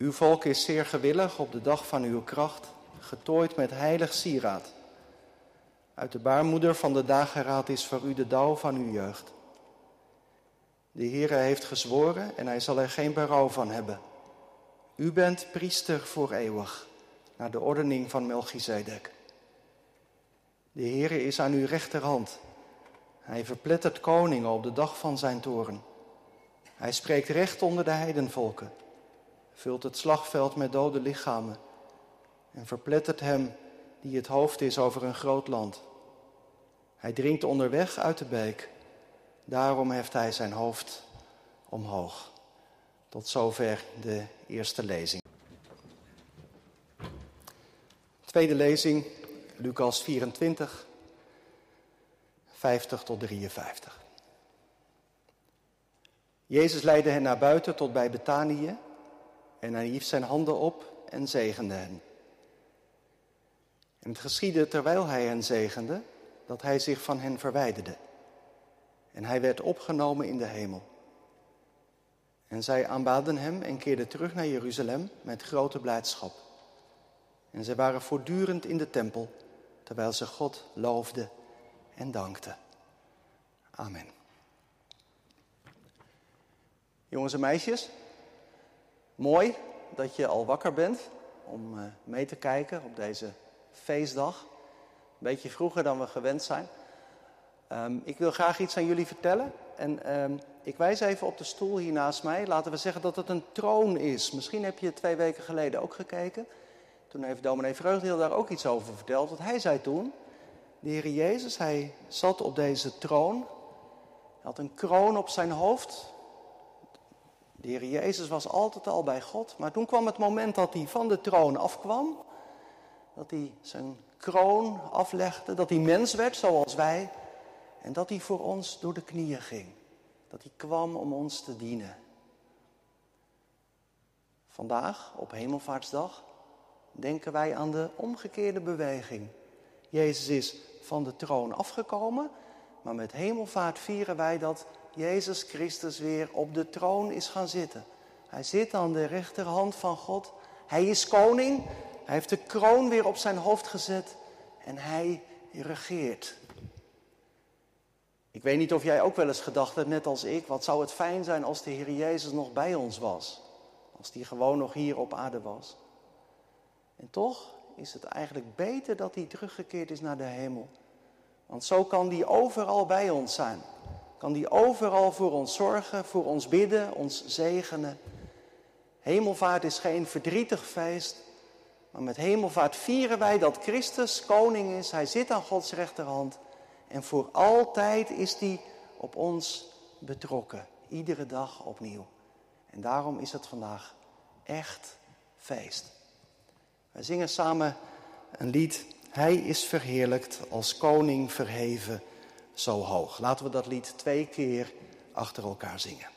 Uw volk is zeer gewillig op de dag van uw kracht, getooid met heilig sieraad. Uit de baarmoeder van de dageraad is voor u de dauw van uw jeugd. De Heere heeft gezworen en hij zal er geen berouw van hebben. U bent priester voor eeuwig, naar de ordening van Melchizedek. De Heere is aan uw rechterhand. Hij verplettert koningen op de dag van zijn toren. Hij spreekt recht onder de heidenvolken, vult het slagveld met dode lichamen en verplettert hem die het hoofd is over een groot land. Hij drinkt onderweg uit de beek, daarom heft hij zijn hoofd omhoog. Tot zover de eerste lezing. Tweede lezing, Lucas 24, 50 tot 53. Jezus leidde hen naar buiten tot bij Betanië en hij hief zijn handen op en zegende hen. En het geschiedde terwijl hij hen zegende, dat hij zich van hen verwijderde. En hij werd opgenomen in de hemel. En zij aanbaden hem en keerden terug naar Jeruzalem met grote blijdschap. En zij waren voortdurend in de tempel, terwijl ze God loofden en dankten. Amen. Jongens en meisjes, mooi dat je al wakker bent om eh, mee te kijken op deze feestdag. Een beetje vroeger dan we gewend zijn. Ehm, ik wil graag iets aan jullie vertellen. En ehm, ik wijs even op de stoel hier naast mij. Laten we zeggen dat het een troon is. Misschien heb je twee weken geleden ook gekeken. Toen heeft dominee Vreugdeel daar ook iets over verteld. Want hij zei toen, de Heer Jezus, hij zat op deze troon. Hij had een kroon op zijn hoofd. De Heer Jezus was altijd al bij God. Maar toen kwam het moment dat hij van de troon afkwam. Dat hij zijn kroon aflegde. Dat hij mens werd zoals wij. En dat hij voor ons door de knieën ging. Dat hij kwam om ons te dienen. Vandaag, op Hemelvaartsdag, denken wij aan de omgekeerde beweging. Jezus is van de troon afgekomen, maar met hemelvaart vieren wij dat Jezus Christus weer op de troon is gaan zitten. Hij zit aan de rechterhand van God. Hij is koning. Hij heeft de kroon weer op zijn hoofd gezet en hij regeert. Ik weet niet of jij ook wel eens gedacht hebt, net als ik, wat zou het fijn zijn als de Heer Jezus nog bij ons was. Als die gewoon nog hier op aarde was. En toch is het eigenlijk beter dat hij teruggekeerd is naar de hemel. Want zo kan die overal bij ons zijn. Kan die overal voor ons zorgen, voor ons bidden, ons zegenen. Hemelvaart is geen verdrietig feest, maar met hemelvaart vieren wij dat Christus koning is. Hij zit aan Gods rechterhand en voor altijd is hij op ons betrokken. Iedere dag opnieuw. En daarom is het vandaag echt feest. Wij zingen samen een lied. Hij is verheerlijkt als koning verheven zo hoog. Laten we dat lied twee keer achter elkaar zingen.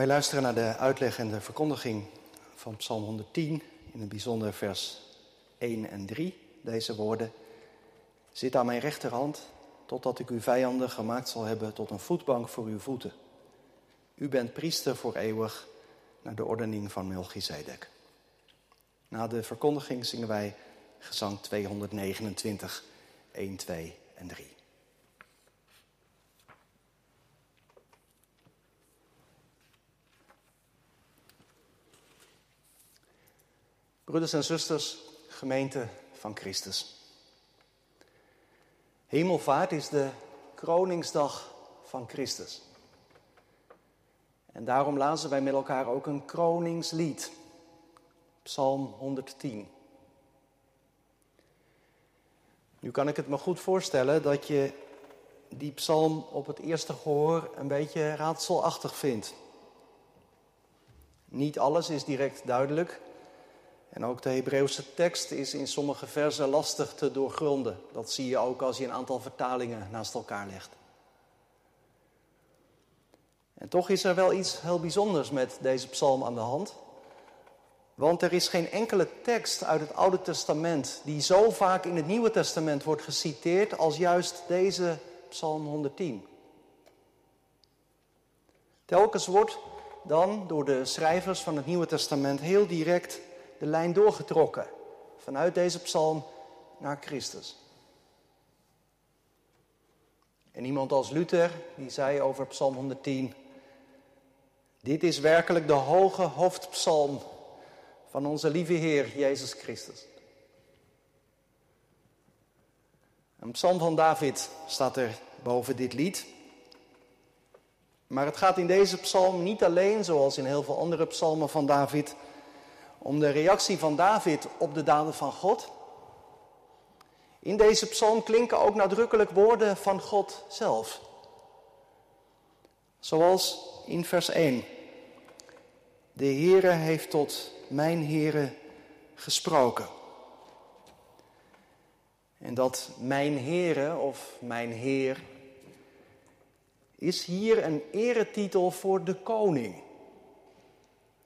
Wij luisteren naar de uitleg en de verkondiging van Psalm 110, in het bijzonder vers 1 en 3. Deze woorden: Zit aan mijn rechterhand, totdat ik uw vijanden gemaakt zal hebben tot een voetbank voor uw voeten. U bent priester voor eeuwig, naar de ordening van Melchizedek. Na de verkondiging zingen wij gezang 229, 1, 2 en 3. Broeders en zusters, gemeente van Christus. Hemelvaart is de kroningsdag van Christus. En daarom lazen wij met elkaar ook een kroningslied. Psalm 110. Nu kan ik het me goed voorstellen dat je die psalm op het eerste gehoor een beetje raadselachtig vindt. Niet alles is direct duidelijk. En ook de Hebreeuwse tekst is in sommige versen lastig te doorgronden. Dat zie je ook als je een aantal vertalingen naast elkaar legt. En toch is er wel iets heel bijzonders met deze psalm aan de hand. Want er is geen enkele tekst uit het Oude Testament die zo vaak in het Nieuwe Testament wordt geciteerd als juist deze psalm 110. Telkens wordt dan door de schrijvers van het Nieuwe Testament heel direct de lijn doorgetrokken vanuit deze psalm naar Christus. En iemand als Luther, die zei over psalm 110, dit is werkelijk de hoge hoofdpsalm van onze lieve Heer Jezus Christus. Een psalm van David staat er boven dit lied. Maar het gaat in deze psalm niet alleen, zoals in heel veel andere psalmen van David, om de reactie van David op de daden van God. In deze psalm klinken ook nadrukkelijk woorden van God zelf. Zoals in vers 1. De Heere heeft tot mijn Heere gesproken. En dat mijn Heere of mijn Heer is hier een eretitel voor de koning.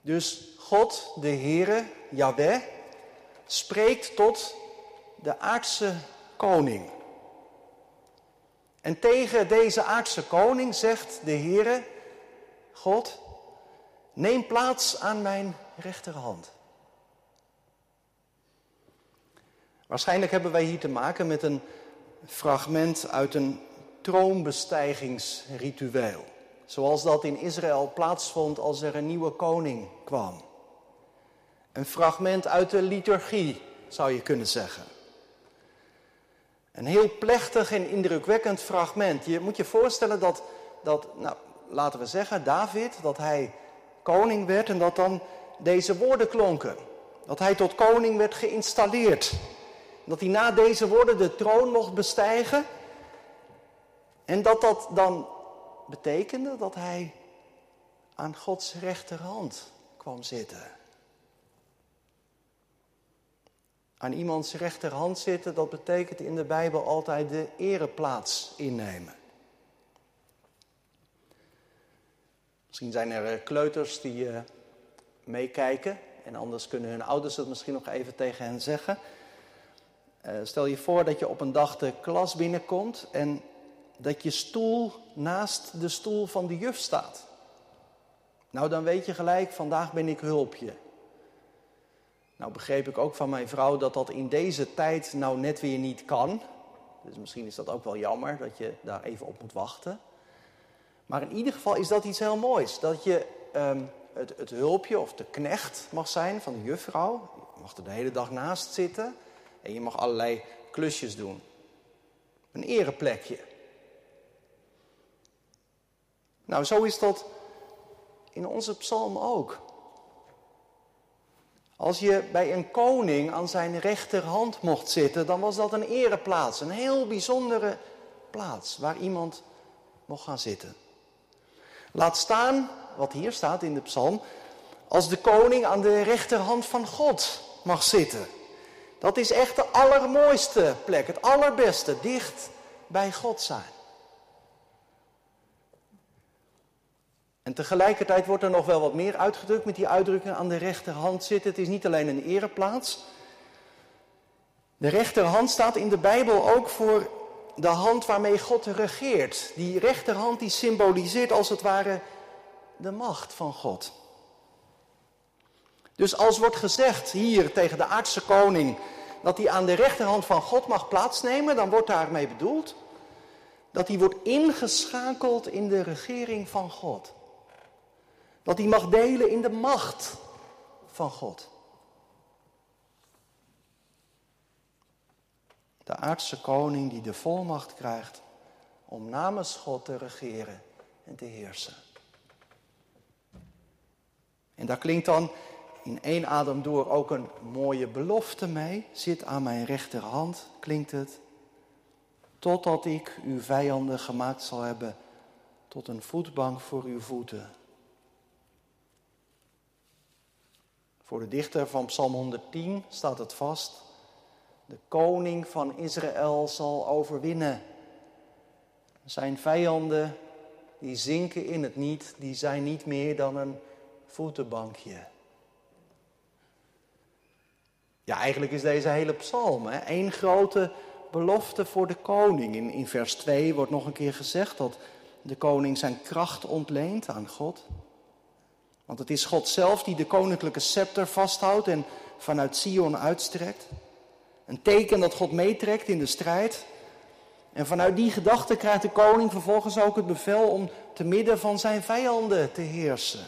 Dus God, de Heere, Yahweh, spreekt tot de aardse koning. En tegen deze aardse koning zegt de Heere, God, neem plaats aan mijn rechterhand. Waarschijnlijk hebben wij hier te maken met een fragment uit een troonbestijgingsritueel. Zoals dat in Israël plaatsvond als er een nieuwe koning kwam. Een fragment uit de liturgie, zou je kunnen zeggen. Een heel plechtig en indrukwekkend fragment. Je moet je voorstellen dat, dat nou, laten we zeggen, David, dat hij koning werd en dat dan deze woorden klonken. Dat hij tot koning werd geïnstalleerd. Dat hij na deze woorden de troon mocht bestijgen. En dat dat dan betekende dat hij aan Gods rechterhand kwam zitten. Aan iemands rechterhand zitten, dat betekent in de Bijbel altijd de ereplaats innemen. Misschien zijn er eh, kleuters die uh, meekijken en anders kunnen hun ouders het misschien nog even tegen hen zeggen. Uh, stel je voor dat je op een dag de klas binnenkomt en dat je stoel naast de stoel van de juf staat. Nou, dan weet je gelijk, vandaag ben ik hulpje. Nou begreep ik ook van mijn vrouw dat dat in deze tijd nou net weer niet kan. Dus misschien is dat ook wel jammer dat je daar even op moet wachten. Maar in ieder geval is dat iets heel moois. Dat je um, het, het, hulpje of de knecht mag zijn van de juffrouw. Je mag er de hele dag naast zitten. En je mag allerlei klusjes doen. Een ereplekje. Nou, zo is dat in onze psalm ook. Als je bij een koning aan zijn rechterhand mocht zitten, dan was dat een ereplaats. Een heel bijzondere plaats waar iemand mocht gaan zitten. Laat staan, wat hier staat in de psalm, als de koning aan de rechterhand van God mag zitten. Dat is echt de allermooiste plek, het allerbeste, dicht bij God zijn. Tegelijkertijd wordt er nog wel wat meer uitgedrukt met die uitdrukking aan de rechterhand zitten. Het is niet alleen een ereplaats. De rechterhand staat in de Bijbel ook voor de hand waarmee God regeert. Die rechterhand die symboliseert als het ware de macht van God. Dus als wordt gezegd hier tegen de aardse koning dat hij aan de rechterhand van God mag plaatsnemen, dan wordt daarmee bedoeld dat hij wordt ingeschakeld in de regering van God. Dat hij mag delen in de macht van God. De aardse koning die de volmacht krijgt om namens God te regeren en te heersen. En daar klinkt dan in één adem door ook een mooie belofte mee. Zit aan mijn rechterhand, klinkt het. Totdat ik uw vijanden gemaakt zal hebben tot een voetbank voor uw voeten. Voor de dichter van Psalm 110 staat het vast. De koning van Israël zal overwinnen. Zijn vijanden, die zinken in het niet, die zijn niet meer dan een voetenbankje. Ja, eigenlijk is deze hele psalm één grote belofte voor de koning. In, in vers 2 wordt nog een keer gezegd dat de koning zijn kracht ontleent aan God. Want het is God zelf die de koninklijke scepter vasthoudt en vanuit Sion uitstrekt. Een teken dat God meetrekt in de strijd. En vanuit die gedachte krijgt de koning vervolgens ook het bevel om te midden van zijn vijanden te heersen.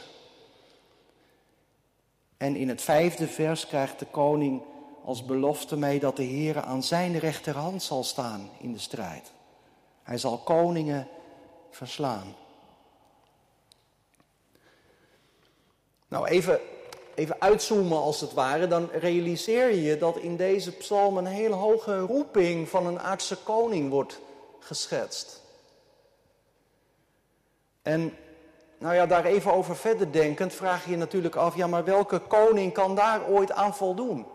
En in het vijfde vers krijgt de koning als belofte mee dat de Heer aan zijn rechterhand zal staan in de strijd. Hij zal koningen verslaan. Nou, even, even uitzoomen als het ware, dan realiseer je dat in deze psalm een hele hoge roeping van een aardse koning wordt geschetst. En nou ja, daar even over verder denkend vraag je je natuurlijk af, ja maar welke koning kan daar ooit aan voldoen?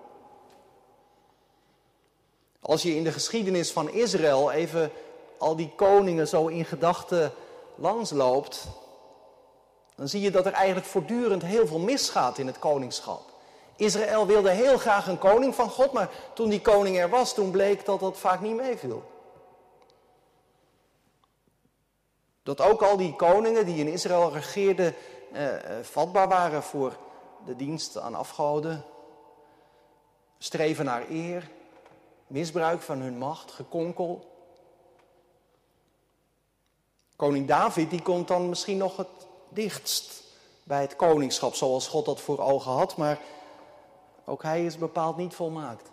Als je in de geschiedenis van Israël even al die koningen zo in gedachten langsloopt, dan zie je dat er eigenlijk voortdurend heel veel misgaat in het koningschap. Israël wilde heel graag een koning van God, maar toen die koning er was, toen bleek dat dat vaak niet meeviel. Dat ook al die koningen die in Israël regeerden eh, eh, vatbaar waren voor de dienst aan afgoden, streven naar eer, misbruik van hun macht, gekonkel. Koning David die komt dan misschien nog het dichtst bij het koningschap zoals God dat voor ogen had, maar ook hij is bepaald niet volmaakt.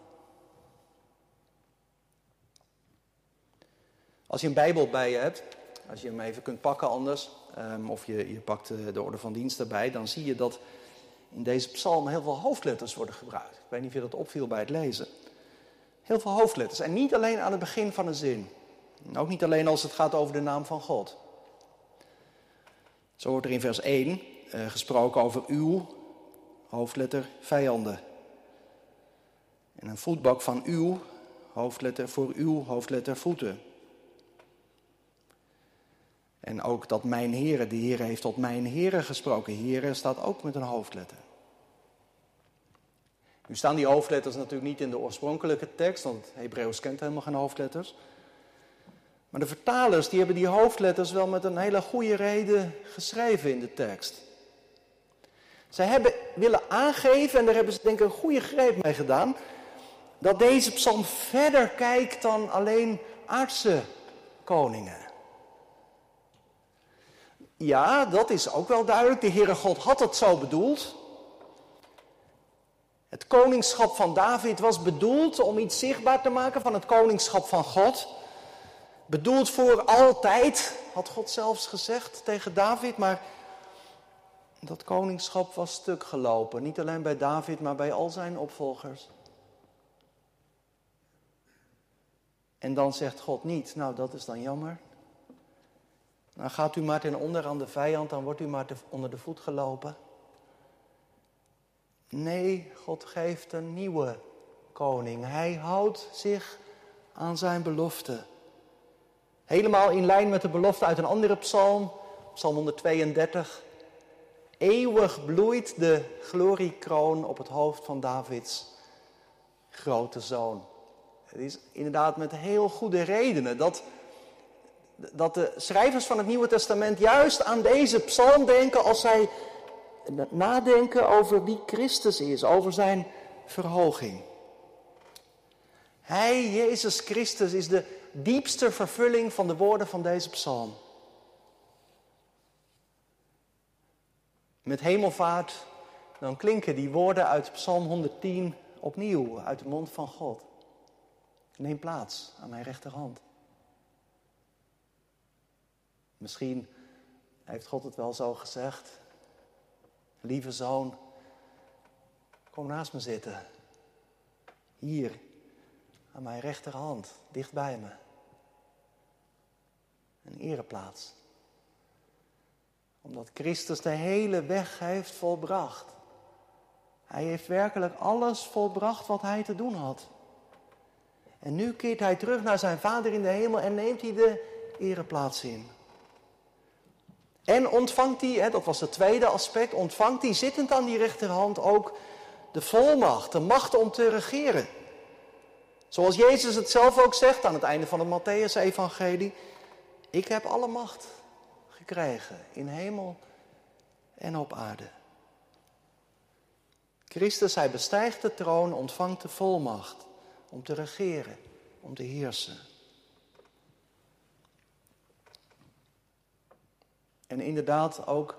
Als je een Bijbel bij je hebt, als je hem even kunt pakken anders, um, of je, je pakt de orde van dienst erbij, dan zie je dat in deze psalm heel veel hoofdletters worden gebruikt. Ik weet niet of je dat opviel bij het lezen. Heel veel hoofdletters. En niet alleen aan het begin van een zin. Ook niet alleen als het gaat over de naam van God. Zo wordt er in vers 1 uh, eh, gesproken over uw, hoofdletter, vijanden. En een voetbak van uw, hoofdletter voor uw, hoofdletter, voeten. En ook dat mijn heren, de Heer heeft tot mijn heren gesproken. Heren staat ook met een hoofdletter. Nu staan die hoofdletters natuurlijk niet in de oorspronkelijke tekst, want Hebreeuws kent helemaal geen hoofdletters. Maar de vertalers die hebben die hoofdletters wel met een hele goede reden geschreven in de tekst. Zij hebben willen aangeven, en daar hebben ze denk ik een goede greep mee gedaan, dat deze psalm verder kijkt dan alleen aardse koningen. Ja, dat is ook wel duidelijk. De Heere God had het zo bedoeld. Het koningschap van David was bedoeld om iets zichtbaar te maken van het koningschap van God. Bedoeld voor altijd, had God zelfs gezegd tegen David, maar dat koningschap was stuk gelopen. Niet alleen bij David, maar bij al zijn opvolgers. En dan zegt God niet, nou dat is dan jammer. Dan gaat u maar ten onder aan de vijand, dan wordt u maar onder de voet gelopen. Nee, God geeft een nieuwe koning. Hij houdt zich aan zijn belofte. Helemaal in lijn met de belofte uit een andere psalm, Psalm 132. Eeuwig bloeit de gloriekroon op het hoofd van Davids grote zoon. Het is inderdaad met heel goede redenen dat, dat de schrijvers van het Nieuwe Testament juist aan deze psalm denken als zij nadenken over wie Christus is, over zijn verhoging. Hij, Jezus Christus, is de diepste vervulling van de woorden van deze psalm. Met hemelvaart, dan klinken die woorden uit Psalm 110 opnieuw uit de mond van God. Neem plaats aan mijn rechterhand. Misschien heeft God het wel zo gezegd. Lieve zoon, kom naast me zitten. Hier, aan mijn rechterhand, dicht bij me. Een ereplaats. Omdat Christus de hele weg heeft volbracht. Hij heeft werkelijk alles volbracht wat hij te doen had. En nu keert hij terug naar zijn vader in de hemel en neemt hij de ereplaats in. En ontvangt hij, dat was het tweede aspect, ontvangt hij zittend aan die rechterhand ook de volmacht, de macht om te regeren. Zoals Jezus het zelf ook zegt aan het einde van het Matthäus-evangelie. Ik heb alle macht gekregen in hemel en op aarde. Christus, hij bestijgt de troon, ontvangt de volmacht om te regeren, om te heersen. En inderdaad, ook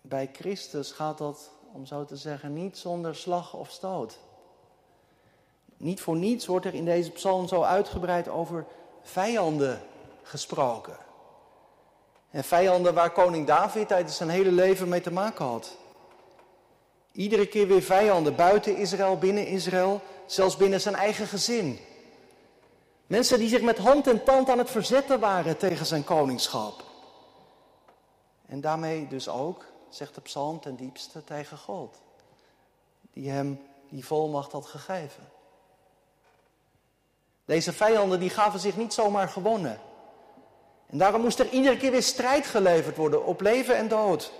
bij Christus gaat dat, om zo te zeggen, niet zonder slag of stoot. Niet voor niets wordt er in deze psalm zo uitgebreid over vijanden gesproken. En vijanden waar koning David tijdens zijn hele leven mee te maken had. Iedere keer weer vijanden buiten Israël, binnen Israël, zelfs binnen zijn eigen gezin. Mensen die zich met hand en tand aan het verzetten waren tegen zijn koningschap. En daarmee dus ook, zegt de psalm ten diepste, tegen God. Die hem die volmacht had gegeven. Deze vijanden die gaven zich niet zomaar gewonnen. En daarom moest er iedere keer weer strijd geleverd worden op leven en dood.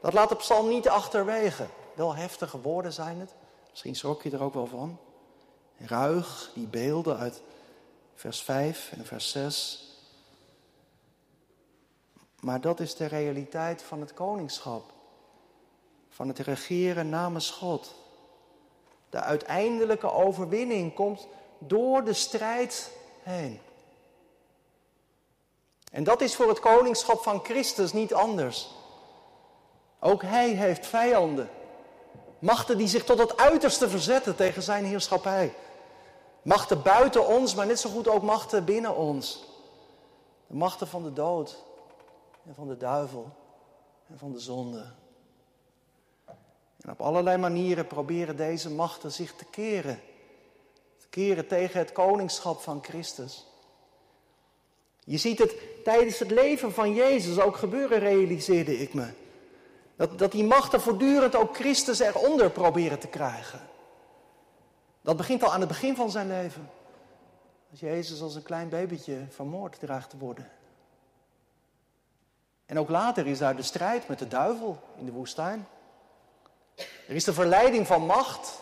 Dat laat de psalm niet achterwege. Wel heftige woorden zijn het. Misschien schrok je er ook wel van. Ruig, die beelden uit vers 5 en vers 6. Maar dat is de realiteit van het koningschap. Van het regeren namens God. De uiteindelijke overwinning komt door de strijd heen. En dat is voor het koningschap van Christus niet anders. Ook hij heeft vijanden. Machten die zich tot het uiterste verzetten tegen zijn heerschappij. Machten buiten ons, maar net zo goed ook machten binnen ons. De machten van de dood en van de duivel en van de zonde. En op allerlei manieren proberen deze machten zich te keren. Keren tegen het koningschap van Christus. Je ziet het tijdens het leven van Jezus ook gebeuren, realiseerde ik me. Dat, dat die machten voortdurend ook Christus eronder proberen te krijgen. Dat begint al aan het begin van zijn leven. Als Jezus als een klein babytje vermoord dreigt te worden. En ook later is daar de strijd met de duivel in de woestijn. Er is de verleiding van macht,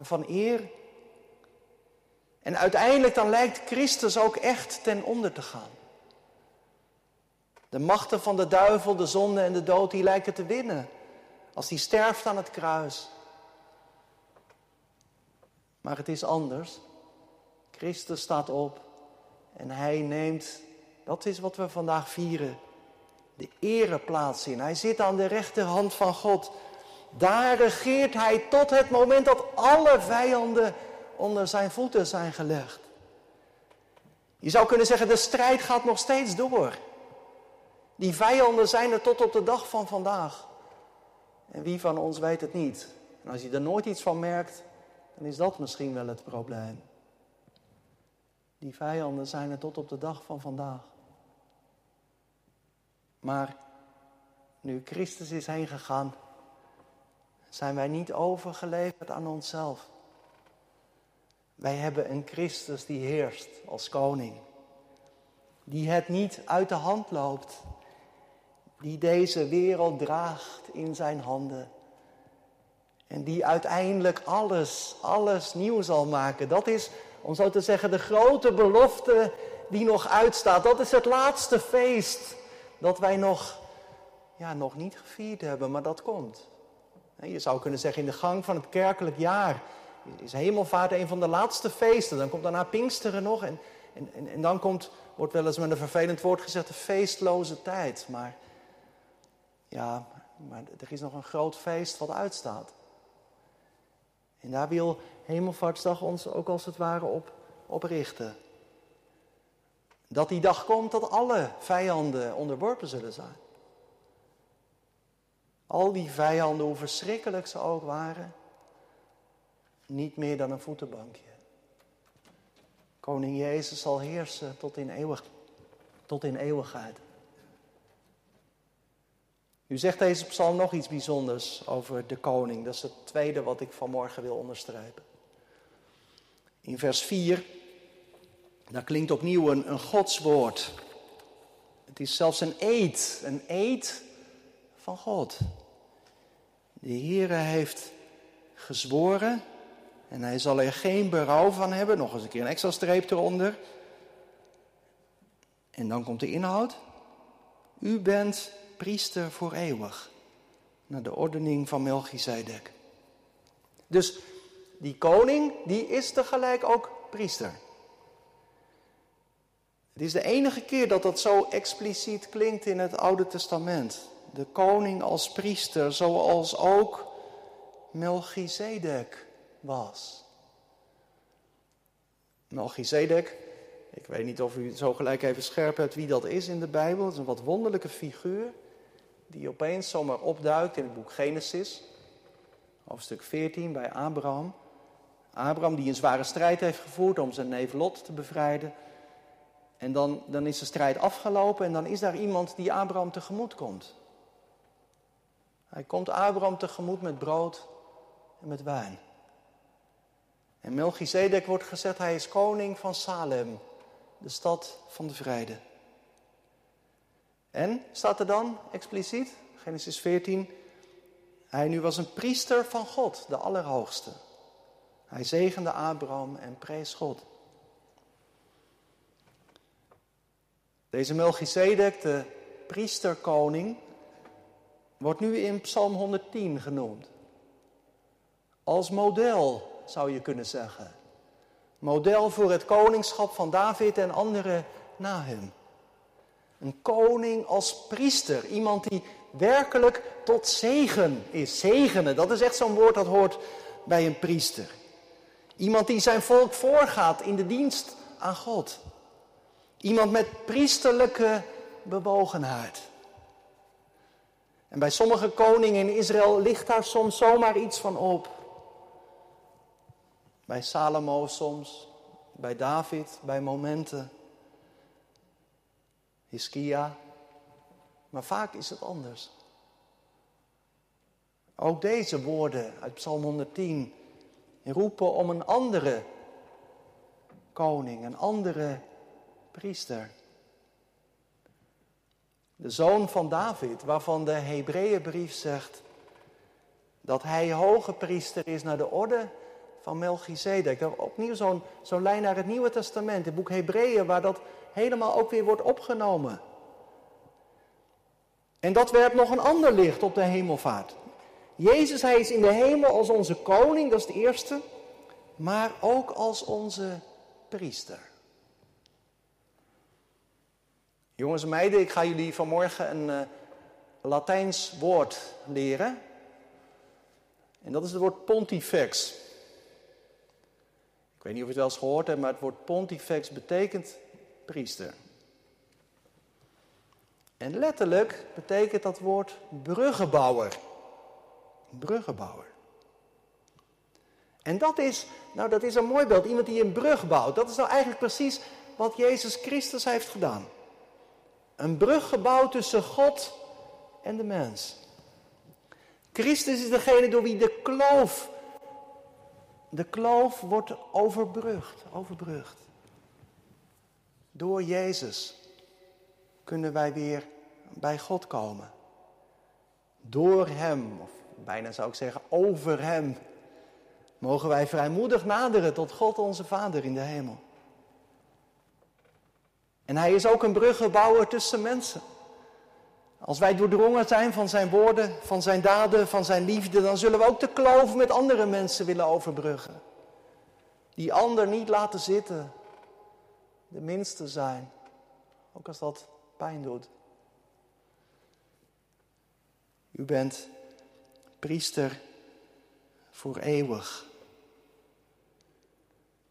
van eer. En uiteindelijk dan lijkt Christus ook echt ten onder te gaan. De machten van de duivel, de zonde en de dood, die lijken te winnen. Als die sterft aan het kruis. Maar het is anders. Christus staat op en hij neemt, dat is wat we vandaag vieren, de ereplaats in. Hij zit aan de rechterhand van God. Daar regeert hij tot het moment dat alle vijanden onder zijn voeten zijn gelegd. Je zou kunnen zeggen, de strijd gaat nog steeds door. Die vijanden zijn er tot op de dag van vandaag. En wie van ons weet het niet? En als je er nooit iets van merkt, dan is dat misschien wel het probleem. Die vijanden zijn er tot op de dag van vandaag. Maar nu Christus is heen gegaan, zijn wij niet overgeleverd aan onszelf. Wij hebben een Christus die heerst als koning. Die het niet uit de hand loopt die deze wereld draagt in zijn handen. En die uiteindelijk alles, alles nieuw zal maken. Dat is, om zo te zeggen, de grote belofte die nog uitstaat. Dat is het laatste feest dat wij nog, ja, nog niet gevierd hebben, maar dat komt. Je zou kunnen zeggen, in de gang van het kerkelijk jaar is hemelvaart een van de laatste feesten. Dan komt daarna Pinksteren nog en, en, en, dan komt, wordt wel eens met een vervelend woord gezegd, de feestloze tijd. Maar ja, maar er is nog een groot feest wat uitstaat. En daar wil Hemelvaartsdag ons ook als het ware op, op richten. Dat die dag komt dat alle vijanden onderworpen zullen zijn. Al die vijanden, hoe verschrikkelijk ze ook waren, niet meer dan een voetenbankje. Koning Jezus zal heersen tot in, eeuwig, tot in eeuwigheid. Nu zegt deze psalm nog iets bijzonders over de koning. Dat is het tweede wat ik vanmorgen wil onderstrepen. In vers 4, daar klinkt opnieuw een, een godswoord. Het is zelfs een eed, een eed van God. De Heere heeft gezworen en hij zal er geen berouw van hebben. Nog eens een keer een extra streep eronder. En dan komt de inhoud. U bent priester voor eeuwig. Naar de ordening van Melchizedek. Dus die koning, die is tegelijk ook priester. Het is de enige keer dat dat zo expliciet klinkt in het Oude Testament. De koning als priester, zoals ook Melchizedek was. Melchizedek, ik weet niet of u zo gelijk even scherp hebt wie dat is in de Bijbel. Het is een wat wonderlijke figuur die opeens zomaar opduikt in het boek Genesis, hoofdstuk 14 bij Abraham. Abraham die een zware strijd heeft gevoerd om zijn neef Lot te bevrijden. En dan, dan is de strijd afgelopen en dan is daar iemand die Abraham tegemoet komt. Hij komt Abraham tegemoet met brood en met wijn. En Melchizedek wordt gezet, hij is koning van Salem, de stad van de vrede. En, staat er dan expliciet, Genesis 14, hij nu was een priester van God, de Allerhoogste. Hij zegende Abraham en prees God. Deze Melchizedek, de priesterkoning, wordt nu in Psalm 110 genoemd. Als model, zou je kunnen zeggen. Model voor het koningschap van David en anderen na hem. Een koning als priester. Iemand die werkelijk tot zegen is. Zegenen, dat is echt zo'n woord dat hoort bij een priester. Iemand die zijn volk voorgaat in de dienst aan God. Iemand met priesterlijke bewogenheid. En bij sommige koningen in Israël ligt daar soms zomaar iets van op. Bij Salomo soms, bij David, bij momenten. Hiskia. Maar vaak is het anders. Ook deze woorden uit Psalm 110 roepen om een andere koning, een andere priester. De zoon van David, waarvan de Hebreeënbrief zegt dat hij hoge priester is naar de orde van Melchizedek. Opnieuw zo'n lijn naar het Nieuwe Testament, het boek Hebreeën, waar dat helemaal ook weer wordt opgenomen. En dat werpt nog een ander licht op de hemelvaart. Jezus, hij is in de hemel als onze koning, dat is de eerste, maar ook als onze priester. Jongens en meiden, ik ga jullie vanmorgen een uh, Latijns woord leren. En dat is het woord pontifex. Weet niet of je het wel eens gehoord hebt, maar het woord pontifex betekent priester. En letterlijk betekent dat woord bruggenbouwer. Bruggenbouwer. En dat is, nou dat is een mooi beeld. Iemand die een brug bouwt. Dat is nou eigenlijk precies wat Jezus Christus heeft gedaan. Een brug gebouwd tussen God en de mens. Christus is degene door wie de kloof, de kloof wordt overbrugd, overbrugd. Door Jezus kunnen wij weer bij God komen. Door Hem, of bijna zou ik zeggen over Hem, mogen wij vrijmoedig naderen tot God onze Vader in de hemel. En Hij is ook een bruggenbouwer tussen mensen. Als wij doordrongen zijn van Zijn woorden, van Zijn daden, van Zijn liefde, dan zullen we ook de kloof met andere mensen willen overbruggen. Die ander niet laten zitten, de minste zijn, ook als dat pijn doet. U bent priester voor eeuwig.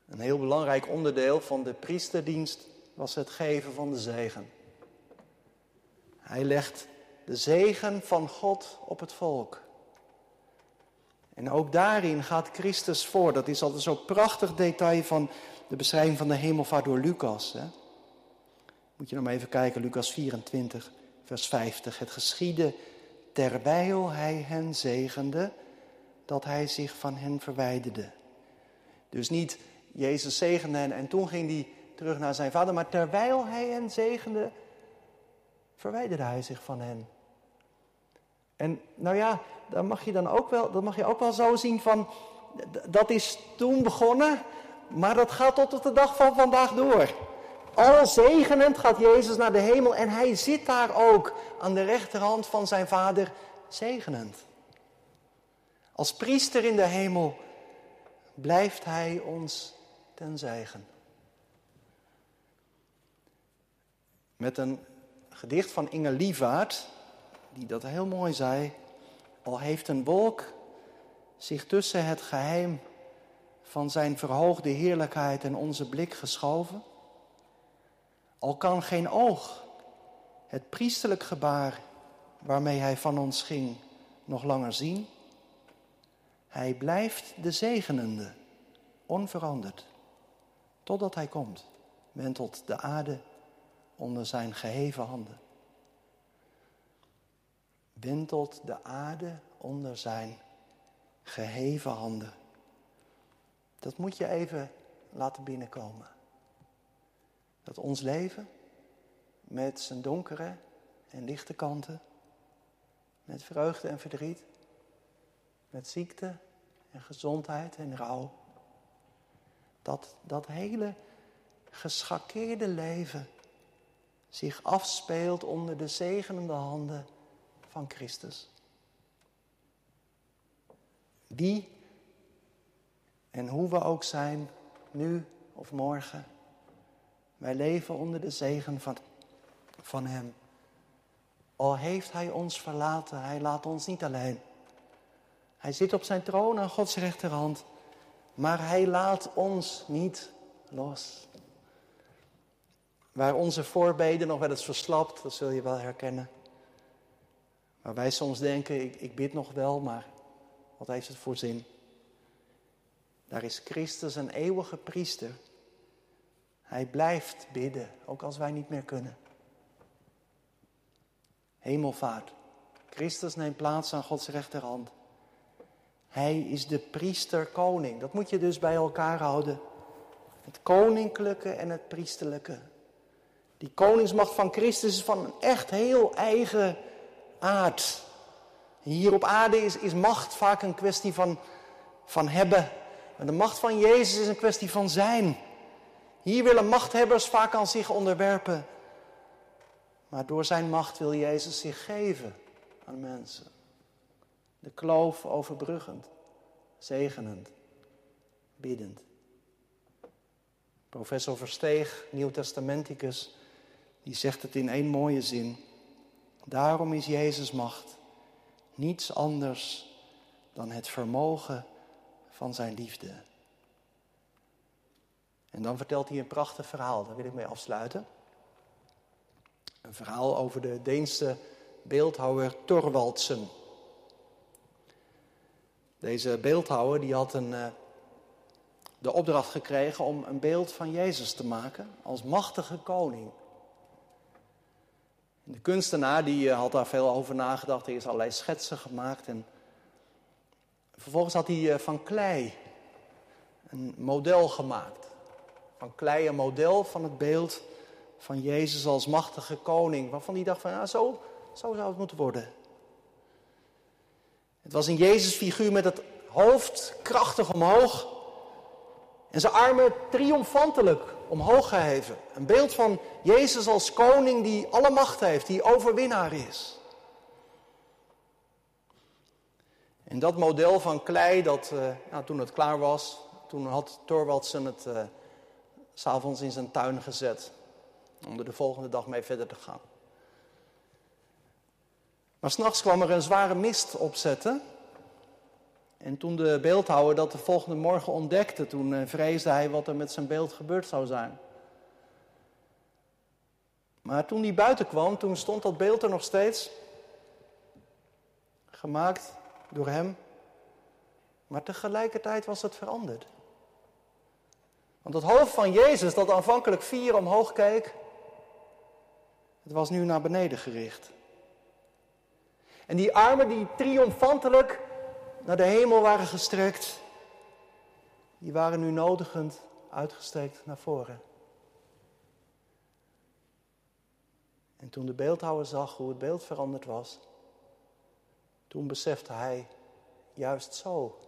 Een heel belangrijk onderdeel van de priesterdienst was het geven van de zegen. Hij legt de zegen van God op het volk. En ook daarin gaat Christus voor. Dat is altijd zo'n prachtig detail van de beschrijving van de hemelvaart door Lucas. Hè? Moet je nog maar even kijken, Lucas 24, vers 50. Het geschiedde terwijl hij hen zegende, dat hij zich van hen verwijderde. Dus niet Jezus zegende hen en toen ging hij terug naar zijn vader, maar terwijl hij hen zegende, verwijderde hij zich van hen. En nou ja, dan mag je dan ook wel, dat mag je ook wel zo zien van, dat is toen begonnen, maar dat gaat tot op de dag van vandaag door. Al zegenend gaat Jezus naar de hemel en hij zit daar ook aan de rechterhand van zijn vader zegenend. Als priester in de hemel blijft hij ons ten zegen. Met een gedicht van Inge Lievaart, die dat heel mooi zei. Al heeft een wolk zich tussen het geheim van zijn verhoogde heerlijkheid en onze blik geschoven. Al kan geen oog het priesterlijk gebaar waarmee hij van ons ging nog langer zien. Hij blijft de zegenende, onveranderd, totdat hij komt, wentelt de aarde onder zijn geheven handen. Wentelt de aarde onder zijn geheven handen. Dat moet je even laten binnenkomen. Dat ons leven met zijn donkere en lichte kanten, met vreugde en verdriet, met ziekte en gezondheid en rouw, dat dat hele geschakeerde leven zich afspeelt onder de zegenende handen van Christus. Wie en hoe we ook zijn, nu of morgen, wij leven onder de zegen van, van Hem. Al heeft Hij ons verlaten, Hij laat ons niet alleen. Hij zit op zijn troon aan Gods rechterhand, maar Hij laat ons niet los. Waar onze voorbeden nog wel eens verslapt, dat zul je wel herkennen. Waar wij soms denken, ik, ik bid nog wel, maar wat heeft het voor zin? Daar is Christus een eeuwige priester. Hij blijft bidden, ook als wij niet meer kunnen. Hemelvaart. Christus neemt plaats aan Gods rechterhand. Hij is de priester-koning. Dat moet je dus bij elkaar houden. Het koninklijke en het priesterlijke. Die koningsmacht van Christus is van een echt heel eigen aard. Hier op aarde is, is macht vaak een kwestie van, van hebben. En de macht van Jezus is een kwestie van zijn. Hier willen machthebbers vaak aan zich onderwerpen. Maar door zijn macht wil Jezus zich geven aan mensen. De kloof overbruggend, zegenend, biddend. Professor Versteeg, Nieuw-Testamenticus, die zegt het in één mooie zin. Daarom is Jezus macht niets anders dan het vermogen van zijn liefde. En dan vertelt hij een prachtig verhaal, daar wil ik mee afsluiten. Een verhaal over de Deense beeldhouwer Thorwaldsen. Deze beeldhouwer die had een, uh, de opdracht gekregen om een beeld van Jezus te maken als machtige koning. De kunstenaar die uh, had daar veel over nagedacht, hij is allerlei schetsen gemaakt en vervolgens had hij uh, van klei een model gemaakt van klei een model van het beeld van Jezus als machtige koning, waarvan hij dacht van ja, zo, zo zou het moeten worden. Het was een Jezus-figuur met het hoofd krachtig omhoog en zijn armen triomfantelijk omhoog geheven. Een beeld van Jezus als koning die alle macht heeft, die overwinnaar is. En dat model van klei, dat uh, toen het klaar was, toen had Thorwaldsen het uh, s'avonds in zijn tuin gezet. Om er de volgende dag mee verder te gaan. Maar s'nachts kwam er een zware mist opzetten. En toen de beeldhouwer dat de volgende morgen ontdekte, toen eh, vreesde hij wat er met zijn beeld gebeurd zou zijn. Maar toen hij buiten kwam, toen stond dat beeld er nog steeds. Gemaakt door hem. Maar tegelijkertijd was het veranderd. Want het hoofd van Jezus, dat aanvankelijk vier omhoog keek, het was nu naar beneden gericht. En die armen die triomfantelijk naar de hemel waren gestrekt, die waren nu nodigend uitgestrekt naar voren. En toen de beeldhouwer zag hoe het beeld veranderd was, toen besefte hij, juist zo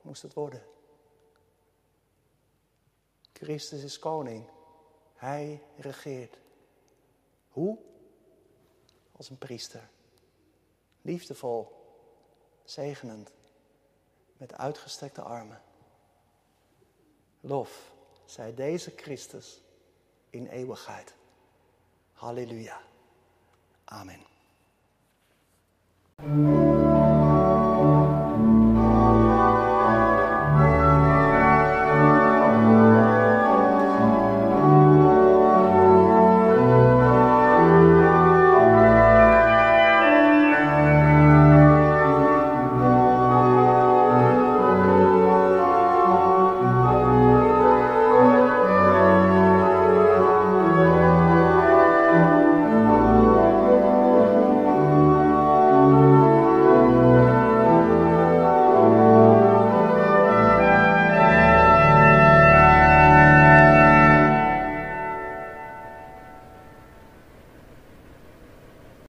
moest het worden. Christus is koning. Hij regeert. Hoe? Als een priester. Liefdevol, zegenend, met uitgestrekte armen. Lof zij deze Christus in eeuwigheid. Halleluja. Amen.